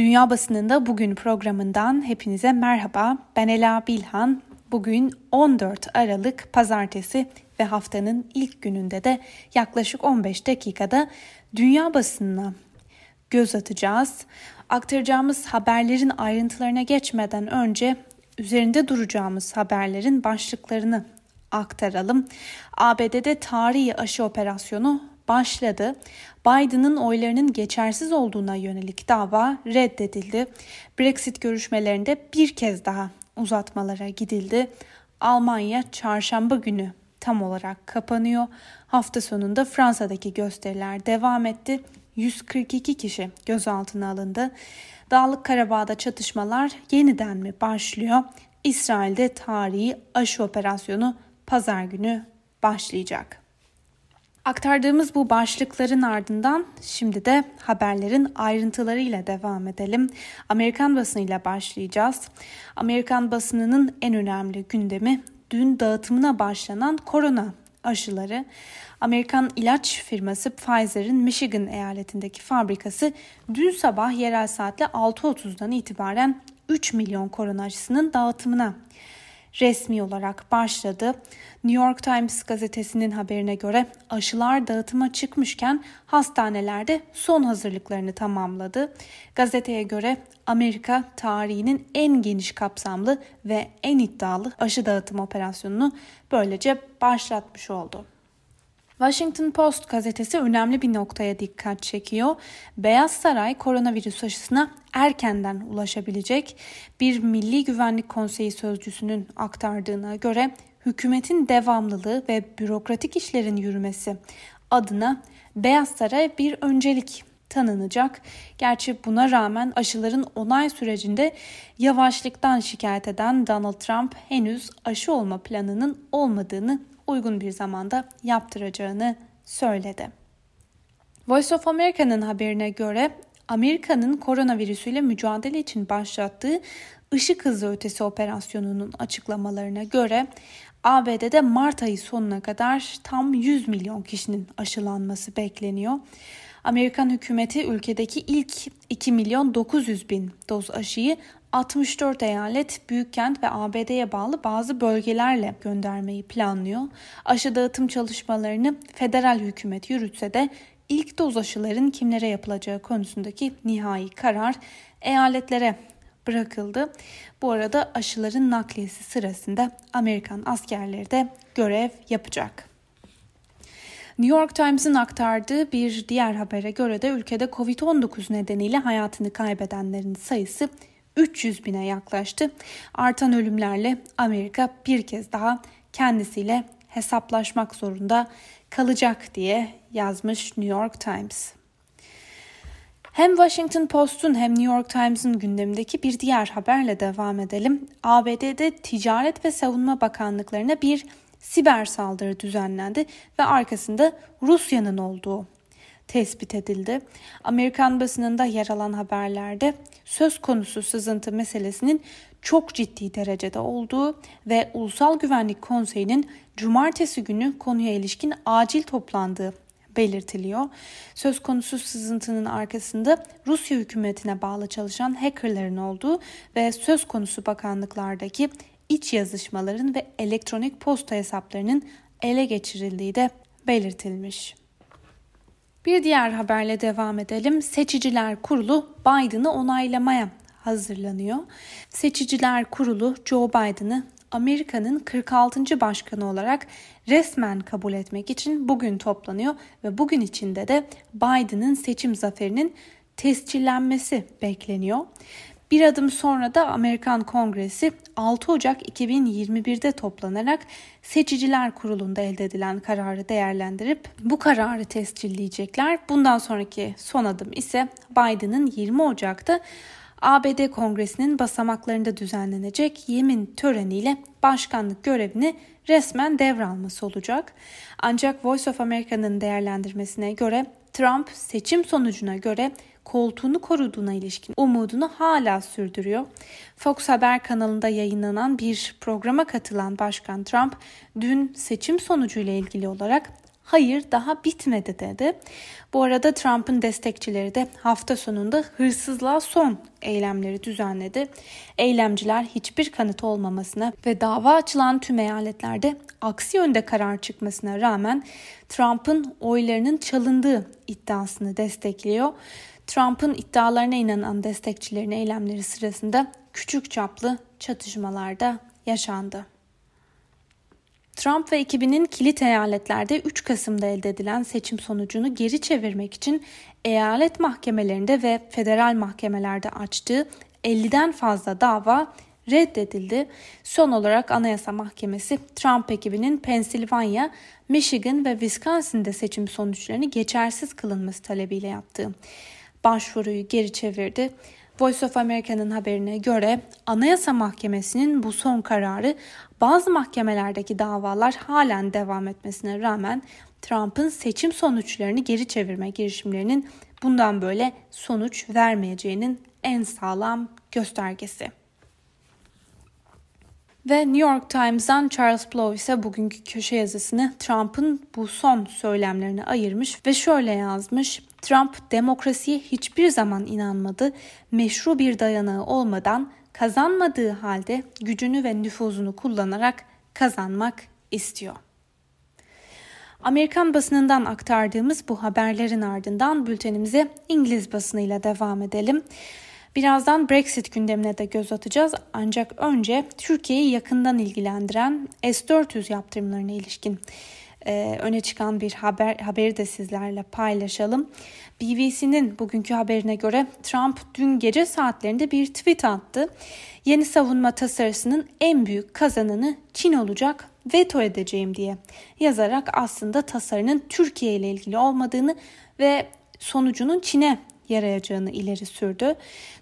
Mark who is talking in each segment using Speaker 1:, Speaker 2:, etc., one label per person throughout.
Speaker 1: Dünya Basınında Bugün programından hepinize merhaba. Ben Ela Bilhan. Bugün 14 Aralık Pazartesi ve haftanın ilk gününde de yaklaşık 15 dakikada dünya basınına göz atacağız. Aktaracağımız haberlerin ayrıntılarına geçmeden önce üzerinde duracağımız haberlerin başlıklarını aktaralım. ABD'de tarihi aşı operasyonu başladı. Biden'ın oylarının geçersiz olduğuna yönelik dava reddedildi. Brexit görüşmelerinde bir kez daha uzatmalara gidildi. Almanya çarşamba günü tam olarak kapanıyor. Hafta sonunda Fransa'daki gösteriler devam etti. 142 kişi gözaltına alındı. Dağlık Karabağ'da çatışmalar yeniden mi başlıyor? İsrail'de tarihi aşı operasyonu pazar günü başlayacak. Aktardığımız bu başlıkların ardından şimdi de haberlerin ayrıntılarıyla devam edelim. Amerikan basınıyla başlayacağız. Amerikan basınının en önemli gündemi dün dağıtımına başlanan korona aşıları. Amerikan ilaç firması Pfizer'in Michigan eyaletindeki fabrikası dün sabah yerel saatle 6.30'dan itibaren 3 milyon korona aşısının dağıtımına resmi olarak başladı. New York Times gazetesinin haberine göre aşılar dağıtıma çıkmışken hastanelerde son hazırlıklarını tamamladı. Gazeteye göre Amerika tarihinin en geniş kapsamlı ve en iddialı aşı dağıtım operasyonunu böylece başlatmış oldu. Washington Post gazetesi önemli bir noktaya dikkat çekiyor. Beyaz Saray koronavirüs aşısına erkenden ulaşabilecek bir Milli Güvenlik Konseyi sözcüsünün aktardığına göre hükümetin devamlılığı ve bürokratik işlerin yürümesi adına Beyaz Saray bir öncelik tanınacak. Gerçi buna rağmen aşıların onay sürecinde yavaşlıktan şikayet eden Donald Trump henüz aşı olma planının olmadığını uygun bir zamanda yaptıracağını söyledi. Voice of America'nın haberine göre Amerika'nın koronavirüsüyle mücadele için başlattığı ışık hızı ötesi operasyonunun açıklamalarına göre ABD'de Mart ayı sonuna kadar tam 100 milyon kişinin aşılanması bekleniyor. Amerikan hükümeti ülkedeki ilk 2 milyon 900 bin doz aşıyı 64 eyalet, büyükkent ve ABD'ye bağlı bazı bölgelerle göndermeyi planlıyor. Aşı dağıtım çalışmalarını federal hükümet yürütse de ilk doz aşıların kimlere yapılacağı konusundaki nihai karar eyaletlere bırakıldı. Bu arada aşıların nakliyesi sırasında Amerikan askerleri de görev yapacak. New York Times'ın aktardığı bir diğer habere göre de ülkede Covid-19 nedeniyle hayatını kaybedenlerin sayısı 300 bine yaklaştı. Artan ölümlerle Amerika bir kez daha kendisiyle hesaplaşmak zorunda kalacak diye yazmış New York Times. Hem Washington Post'un hem New York Times'ın gündemindeki bir diğer haberle devam edelim. ABD'de Ticaret ve Savunma Bakanlıklarına bir siber saldırı düzenlendi ve arkasında Rusya'nın olduğu tespit edildi. Amerikan basınında yer alan haberlerde söz konusu sızıntı meselesinin çok ciddi derecede olduğu ve Ulusal Güvenlik Konseyi'nin cumartesi günü konuya ilişkin acil toplandığı belirtiliyor. Söz konusu sızıntının arkasında Rusya hükümetine bağlı çalışan hackerların olduğu ve söz konusu bakanlıklardaki iç yazışmaların ve elektronik posta hesaplarının ele geçirildiği de belirtilmiş. Bir diğer haberle devam edelim. Seçiciler Kurulu Biden'ı onaylamaya hazırlanıyor. Seçiciler Kurulu Joe Biden'ı Amerika'nın 46. başkanı olarak resmen kabul etmek için bugün toplanıyor ve bugün içinde de Biden'ın seçim zaferinin tescillenmesi bekleniyor. Bir adım sonra da Amerikan Kongresi 6 Ocak 2021'de toplanarak Seçiciler Kurulu'nda elde edilen kararı değerlendirip bu kararı tescilleyecekler. Bundan sonraki son adım ise Biden'ın 20 Ocak'ta ABD Kongresi'nin basamaklarında düzenlenecek yemin töreniyle başkanlık görevini resmen devralması olacak. Ancak Voice of America'nın değerlendirmesine göre Trump seçim sonucuna göre koltuğunu koruduğuna ilişkin umudunu hala sürdürüyor. Fox Haber kanalında yayınlanan bir programa katılan Başkan Trump dün seçim sonucuyla ilgili olarak hayır daha bitmedi dedi. Bu arada Trump'ın destekçileri de hafta sonunda hırsızlığa son eylemleri düzenledi. Eylemciler hiçbir kanıt olmamasına ve dava açılan tüm eyaletlerde aksi yönde karar çıkmasına rağmen Trump'ın oylarının çalındığı iddiasını destekliyor. Trump'ın iddialarına inanan destekçilerin eylemleri sırasında küçük çaplı çatışmalarda yaşandı. Trump ve ekibinin kilit eyaletlerde 3 Kasım'da elde edilen seçim sonucunu geri çevirmek için eyalet mahkemelerinde ve federal mahkemelerde açtığı 50'den fazla dava reddedildi. Son olarak Anayasa Mahkemesi Trump ekibinin Pennsylvania, Michigan ve Wisconsin'de seçim sonuçlarını geçersiz kılınması talebiyle yaptığı başvuruyu geri çevirdi. Voice of America'nın haberine göre Anayasa Mahkemesi'nin bu son kararı bazı mahkemelerdeki davalar halen devam etmesine rağmen Trump'ın seçim sonuçlarını geri çevirme girişimlerinin bundan böyle sonuç vermeyeceğinin en sağlam göstergesi. Ve New York Times'dan Charles Blow ise bugünkü köşe yazısını Trump'ın bu son söylemlerine ayırmış ve şöyle yazmış. Trump demokrasiye hiçbir zaman inanmadı. Meşru bir dayanağı olmadan kazanmadığı halde gücünü ve nüfuzunu kullanarak kazanmak istiyor. Amerikan basınından aktardığımız bu haberlerin ardından bültenimize İngiliz basınıyla devam edelim. Birazdan Brexit gündemine de göz atacağız ancak önce Türkiye'yi yakından ilgilendiren S-400 yaptırımlarına ilişkin e, öne çıkan bir haber haberi de sizlerle paylaşalım. BBC'nin bugünkü haberine göre Trump dün gece saatlerinde bir tweet attı. Yeni savunma tasarısının en büyük kazananı Çin olacak veto edeceğim diye yazarak aslında tasarının Türkiye ile ilgili olmadığını ve sonucunun Çin'e yarayacağını ileri sürdü.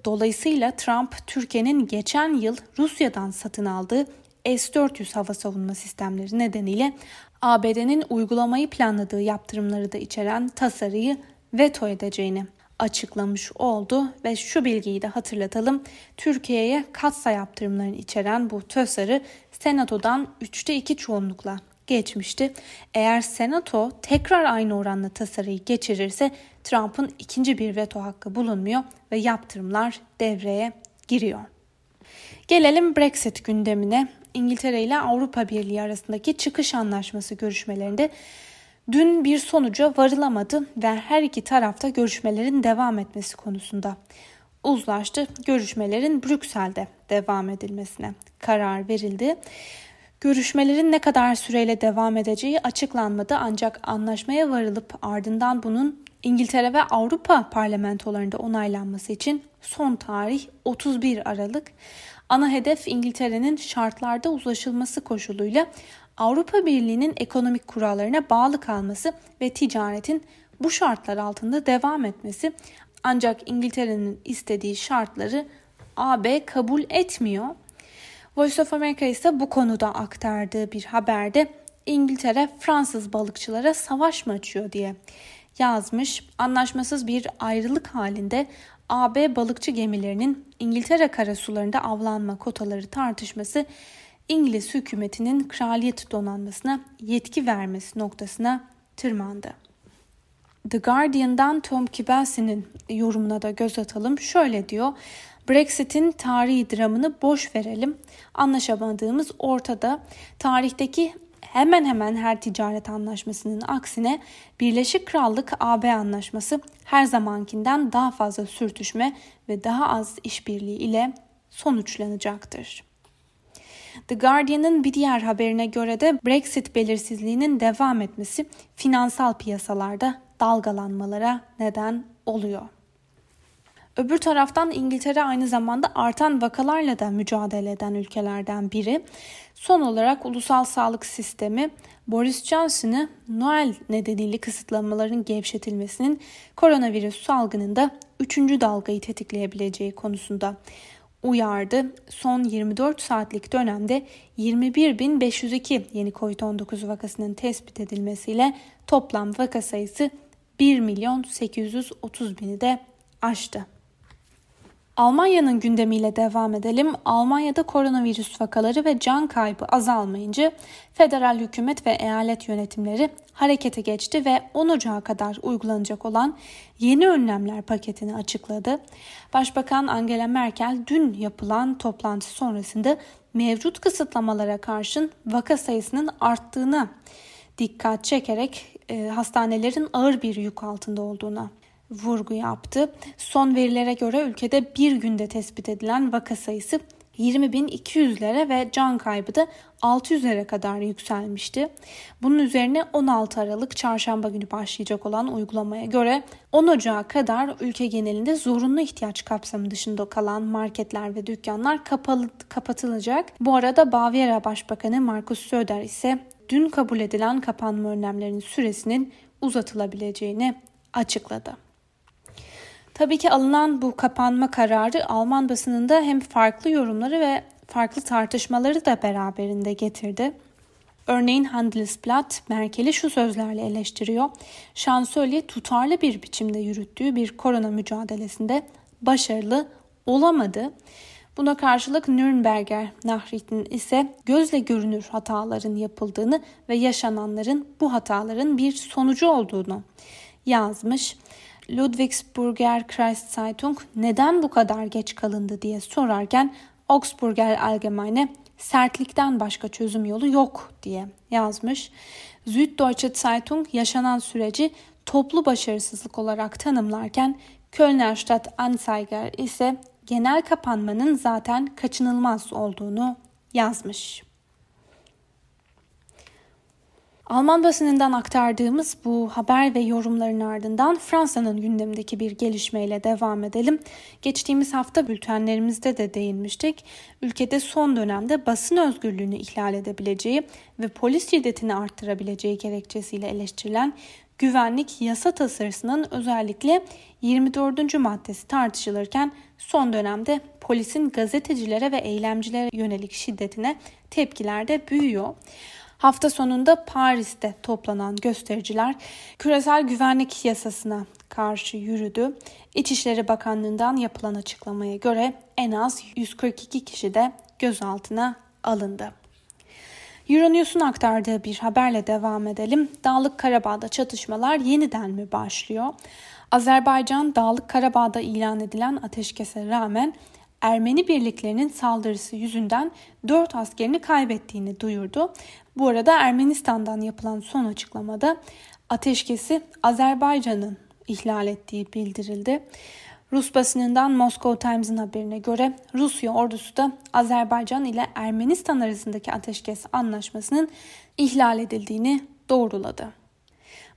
Speaker 1: Dolayısıyla Trump Türkiye'nin geçen yıl Rusya'dan satın aldığı S-400 hava savunma sistemleri nedeniyle ABD'nin uygulamayı planladığı yaptırımları da içeren tasarıyı veto edeceğini açıklamış oldu ve şu bilgiyi de hatırlatalım. Türkiye'ye katsa yaptırımlarını içeren bu tasarı Senato'dan 3'te 2 çoğunlukla geçmişti. Eğer Senato tekrar aynı oranla tasarıyı geçirirse Trump'ın ikinci bir veto hakkı bulunmuyor ve yaptırımlar devreye giriyor. Gelelim Brexit gündemine. İngiltere ile Avrupa Birliği arasındaki çıkış anlaşması görüşmelerinde dün bir sonuca varılamadı ve her iki tarafta görüşmelerin devam etmesi konusunda uzlaştı. Görüşmelerin Brüksel'de devam edilmesine karar verildi. Görüşmelerin ne kadar süreyle devam edeceği açıklanmadı ancak anlaşmaya varılıp ardından bunun İngiltere ve Avrupa parlamentolarında onaylanması için son tarih 31 Aralık. Ana hedef İngiltere'nin şartlarda uzlaşılması koşuluyla Avrupa Birliği'nin ekonomik kurallarına bağlı kalması ve ticaretin bu şartlar altında devam etmesi. Ancak İngiltere'nin istediği şartları AB kabul etmiyor. Voice of America ise bu konuda aktardığı bir haberde İngiltere Fransız balıkçılara savaş mı açıyor diye yazmış. Anlaşmasız bir ayrılık halinde AB balıkçı gemilerinin İngiltere karasularında avlanma kotaları tartışması İngiliz hükümetinin kraliyet donanmasına yetki vermesi noktasına tırmandı. The Guardian'dan Tom Kibelsi'nin yorumuna da göz atalım. Şöyle diyor. Brexit'in tarihi dramını boş verelim. Anlaşamadığımız ortada. Tarihteki hemen hemen her ticaret anlaşmasının aksine Birleşik Krallık AB anlaşması her zamankinden daha fazla sürtüşme ve daha az işbirliği ile sonuçlanacaktır. The Guardian'ın bir diğer haberine göre de Brexit belirsizliğinin devam etmesi finansal piyasalarda dalgalanmalara neden oluyor. Öbür taraftan İngiltere aynı zamanda artan vakalarla da mücadele eden ülkelerden biri. Son olarak ulusal sağlık sistemi Boris Johnson'ı Noel nedeniyle kısıtlamaların gevşetilmesinin koronavirüs salgınında 3. dalgayı tetikleyebileceği konusunda uyardı. Son 24 saatlik dönemde 21.502 yeni COVID-19 vakasının tespit edilmesiyle toplam vaka sayısı 1 milyon 830 bini de aştı. Almanya'nın gündemiyle devam edelim. Almanya'da koronavirüs vakaları ve can kaybı azalmayınca federal hükümet ve eyalet yönetimleri harekete geçti ve 10 Ocağı kadar uygulanacak olan yeni önlemler paketini açıkladı. Başbakan Angela Merkel dün yapılan toplantı sonrasında mevcut kısıtlamalara karşın vaka sayısının arttığına dikkat çekerek e, hastanelerin ağır bir yük altında olduğuna vurgu yaptı. Son verilere göre ülkede bir günde tespit edilen vaka sayısı 20.200'lere ve can kaybı da 600'lere kadar yükselmişti. Bunun üzerine 16 Aralık çarşamba günü başlayacak olan uygulamaya göre 10 Ocağı kadar ülke genelinde zorunlu ihtiyaç kapsamı dışında kalan marketler ve dükkanlar kapalı, kapatılacak. Bu arada Bavyera Başbakanı Markus Söder ise dün kabul edilen kapanma önlemlerinin süresinin uzatılabileceğini açıkladı. Tabii ki alınan bu kapanma kararı Alman basınında hem farklı yorumları ve farklı tartışmaları da beraberinde getirdi. Örneğin Handelsblatt Merkel'i şu sözlerle eleştiriyor. Şansölye tutarlı bir biçimde yürüttüğü bir korona mücadelesinde başarılı olamadı. Buna karşılık Nürnberger Nachrichten ise gözle görünür hataların yapıldığını ve yaşananların bu hataların bir sonucu olduğunu yazmış. Ludwigsburger Kreiszeitung neden bu kadar geç kalındı diye sorarken Augsburger Allgemeine sertlikten başka çözüm yolu yok diye yazmış. Süddeutsche Zeitung yaşanan süreci toplu başarısızlık olarak tanımlarken Kölner Stadt Anzeiger ise genel kapanmanın zaten kaçınılmaz olduğunu yazmış. Alman basınından aktardığımız bu haber ve yorumların ardından Fransa'nın gündemindeki bir gelişmeyle devam edelim. Geçtiğimiz hafta bültenlerimizde de değinmiştik. Ülkede son dönemde basın özgürlüğünü ihlal edebileceği ve polis şiddetini arttırabileceği gerekçesiyle eleştirilen güvenlik yasa tasarısının özellikle 24. maddesi tartışılırken son dönemde polisin gazetecilere ve eylemcilere yönelik şiddetine tepkiler de büyüyor. Hafta sonunda Paris'te toplanan göstericiler küresel güvenlik yasasına karşı yürüdü. İçişleri Bakanlığı'ndan yapılan açıklamaya göre en az 142 kişi de gözaltına alındı. Euronews'un aktardığı bir haberle devam edelim. Dağlık Karabağ'da çatışmalar yeniden mi başlıyor? Azerbaycan Dağlık Karabağ'da ilan edilen ateşkese rağmen Ermeni birliklerinin saldırısı yüzünden 4 askerini kaybettiğini duyurdu. Bu arada Ermenistan'dan yapılan son açıklamada ateşkesi Azerbaycan'ın ihlal ettiği bildirildi. Rus basınından Moscow Times'ın haberine göre Rusya ordusu da Azerbaycan ile Ermenistan arasındaki ateşkes anlaşmasının ihlal edildiğini doğruladı.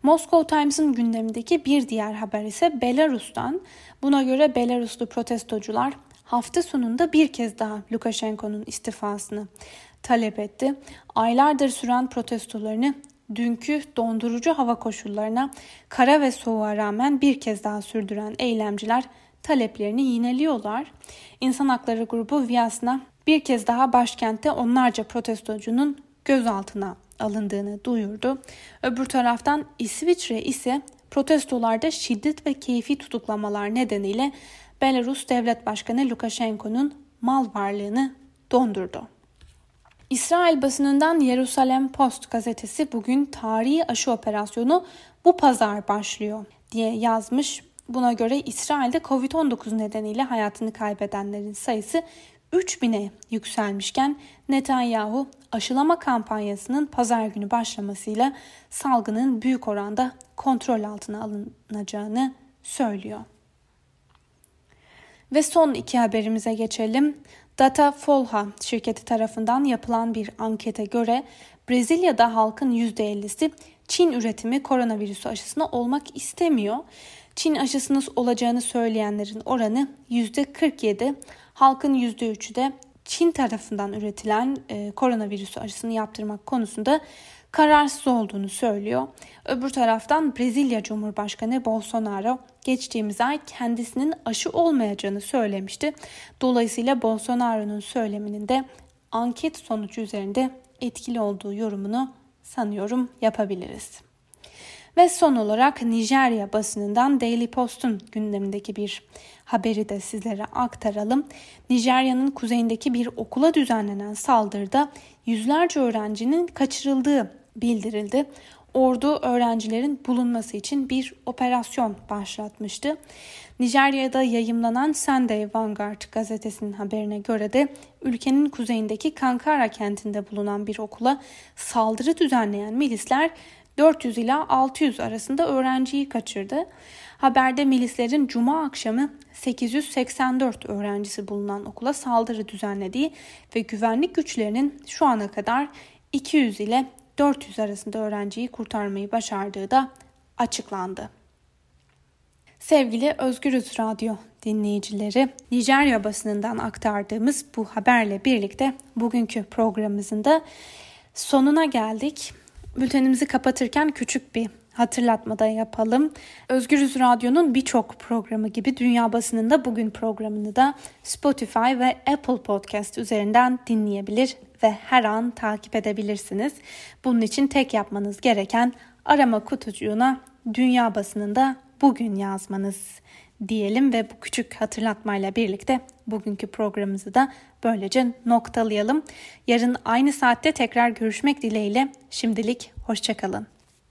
Speaker 1: Moscow Times'ın gündemindeki bir diğer haber ise Belarus'tan. Buna göre Belaruslu protestocular hafta sonunda bir kez daha Lukashenko'nun istifasını talep etti. Aylardır süren protestolarını dünkü dondurucu hava koşullarına kara ve soğuğa rağmen bir kez daha sürdüren eylemciler taleplerini yineliyorlar. İnsan hakları grubu Viyasna bir kez daha başkentte onlarca protestocunun gözaltına alındığını duyurdu. Öbür taraftan İsviçre ise protestolarda şiddet ve keyfi tutuklamalar nedeniyle Belarus Devlet Başkanı Lukashenko'nun mal varlığını dondurdu. İsrail basınından Yerusalem Post gazetesi bugün tarihi aşı operasyonu bu pazar başlıyor diye yazmış. Buna göre İsrail'de Covid-19 nedeniyle hayatını kaybedenlerin sayısı 3000'e yükselmişken Netanyahu aşılama kampanyasının pazar günü başlamasıyla salgının büyük oranda kontrol altına alınacağını söylüyor. Ve son iki haberimize geçelim. Data Folha şirketi tarafından yapılan bir ankete göre Brezilya'da halkın %50'si Çin üretimi koronavirüsü aşısına olmak istemiyor. Çin aşısının olacağını söyleyenlerin oranı %47, halkın %3'ü de Çin tarafından üretilen e, koronavirüsü aşısını yaptırmak konusunda kararsız olduğunu söylüyor. Öbür taraftan Brezilya Cumhurbaşkanı Bolsonaro geçtiğimiz ay kendisinin aşı olmayacağını söylemişti. Dolayısıyla Bolsonaro'nun söyleminin de anket sonucu üzerinde etkili olduğu yorumunu sanıyorum yapabiliriz. Ve son olarak Nijerya basınından Daily Post'un gündemindeki bir haberi de sizlere aktaralım. Nijerya'nın kuzeyindeki bir okula düzenlenen saldırıda yüzlerce öğrencinin kaçırıldığı bildirildi. Ordu öğrencilerin bulunması için bir operasyon başlatmıştı. Nijerya'da yayımlanan Sunday Vanguard gazetesinin haberine göre de ülkenin kuzeyindeki Kankara kentinde bulunan bir okula saldırı düzenleyen milisler 400 ila 600 arasında öğrenciyi kaçırdı. Haberde milislerin cuma akşamı 884 öğrencisi bulunan okula saldırı düzenlediği ve güvenlik güçlerinin şu ana kadar 200 ile 400 arasında öğrenciyi kurtarmayı başardığı da açıklandı. Sevgili Özgürüz Radyo dinleyicileri, Nijerya basınından aktardığımız bu haberle birlikte bugünkü programımızın da sonuna geldik. Bültenimizi kapatırken küçük bir hatırlatmada yapalım. Özgürüz Radyo'nun birçok programı gibi Dünya Basınında Bugün programını da Spotify ve Apple Podcast üzerinden dinleyebilir ve her an takip edebilirsiniz. Bunun için tek yapmanız gereken arama kutucuğuna Dünya Basınında Bugün yazmanız diyelim ve bu küçük hatırlatmayla birlikte bugünkü programımızı da böylece noktalayalım. Yarın aynı saatte tekrar görüşmek dileğiyle şimdilik hoşçakalın.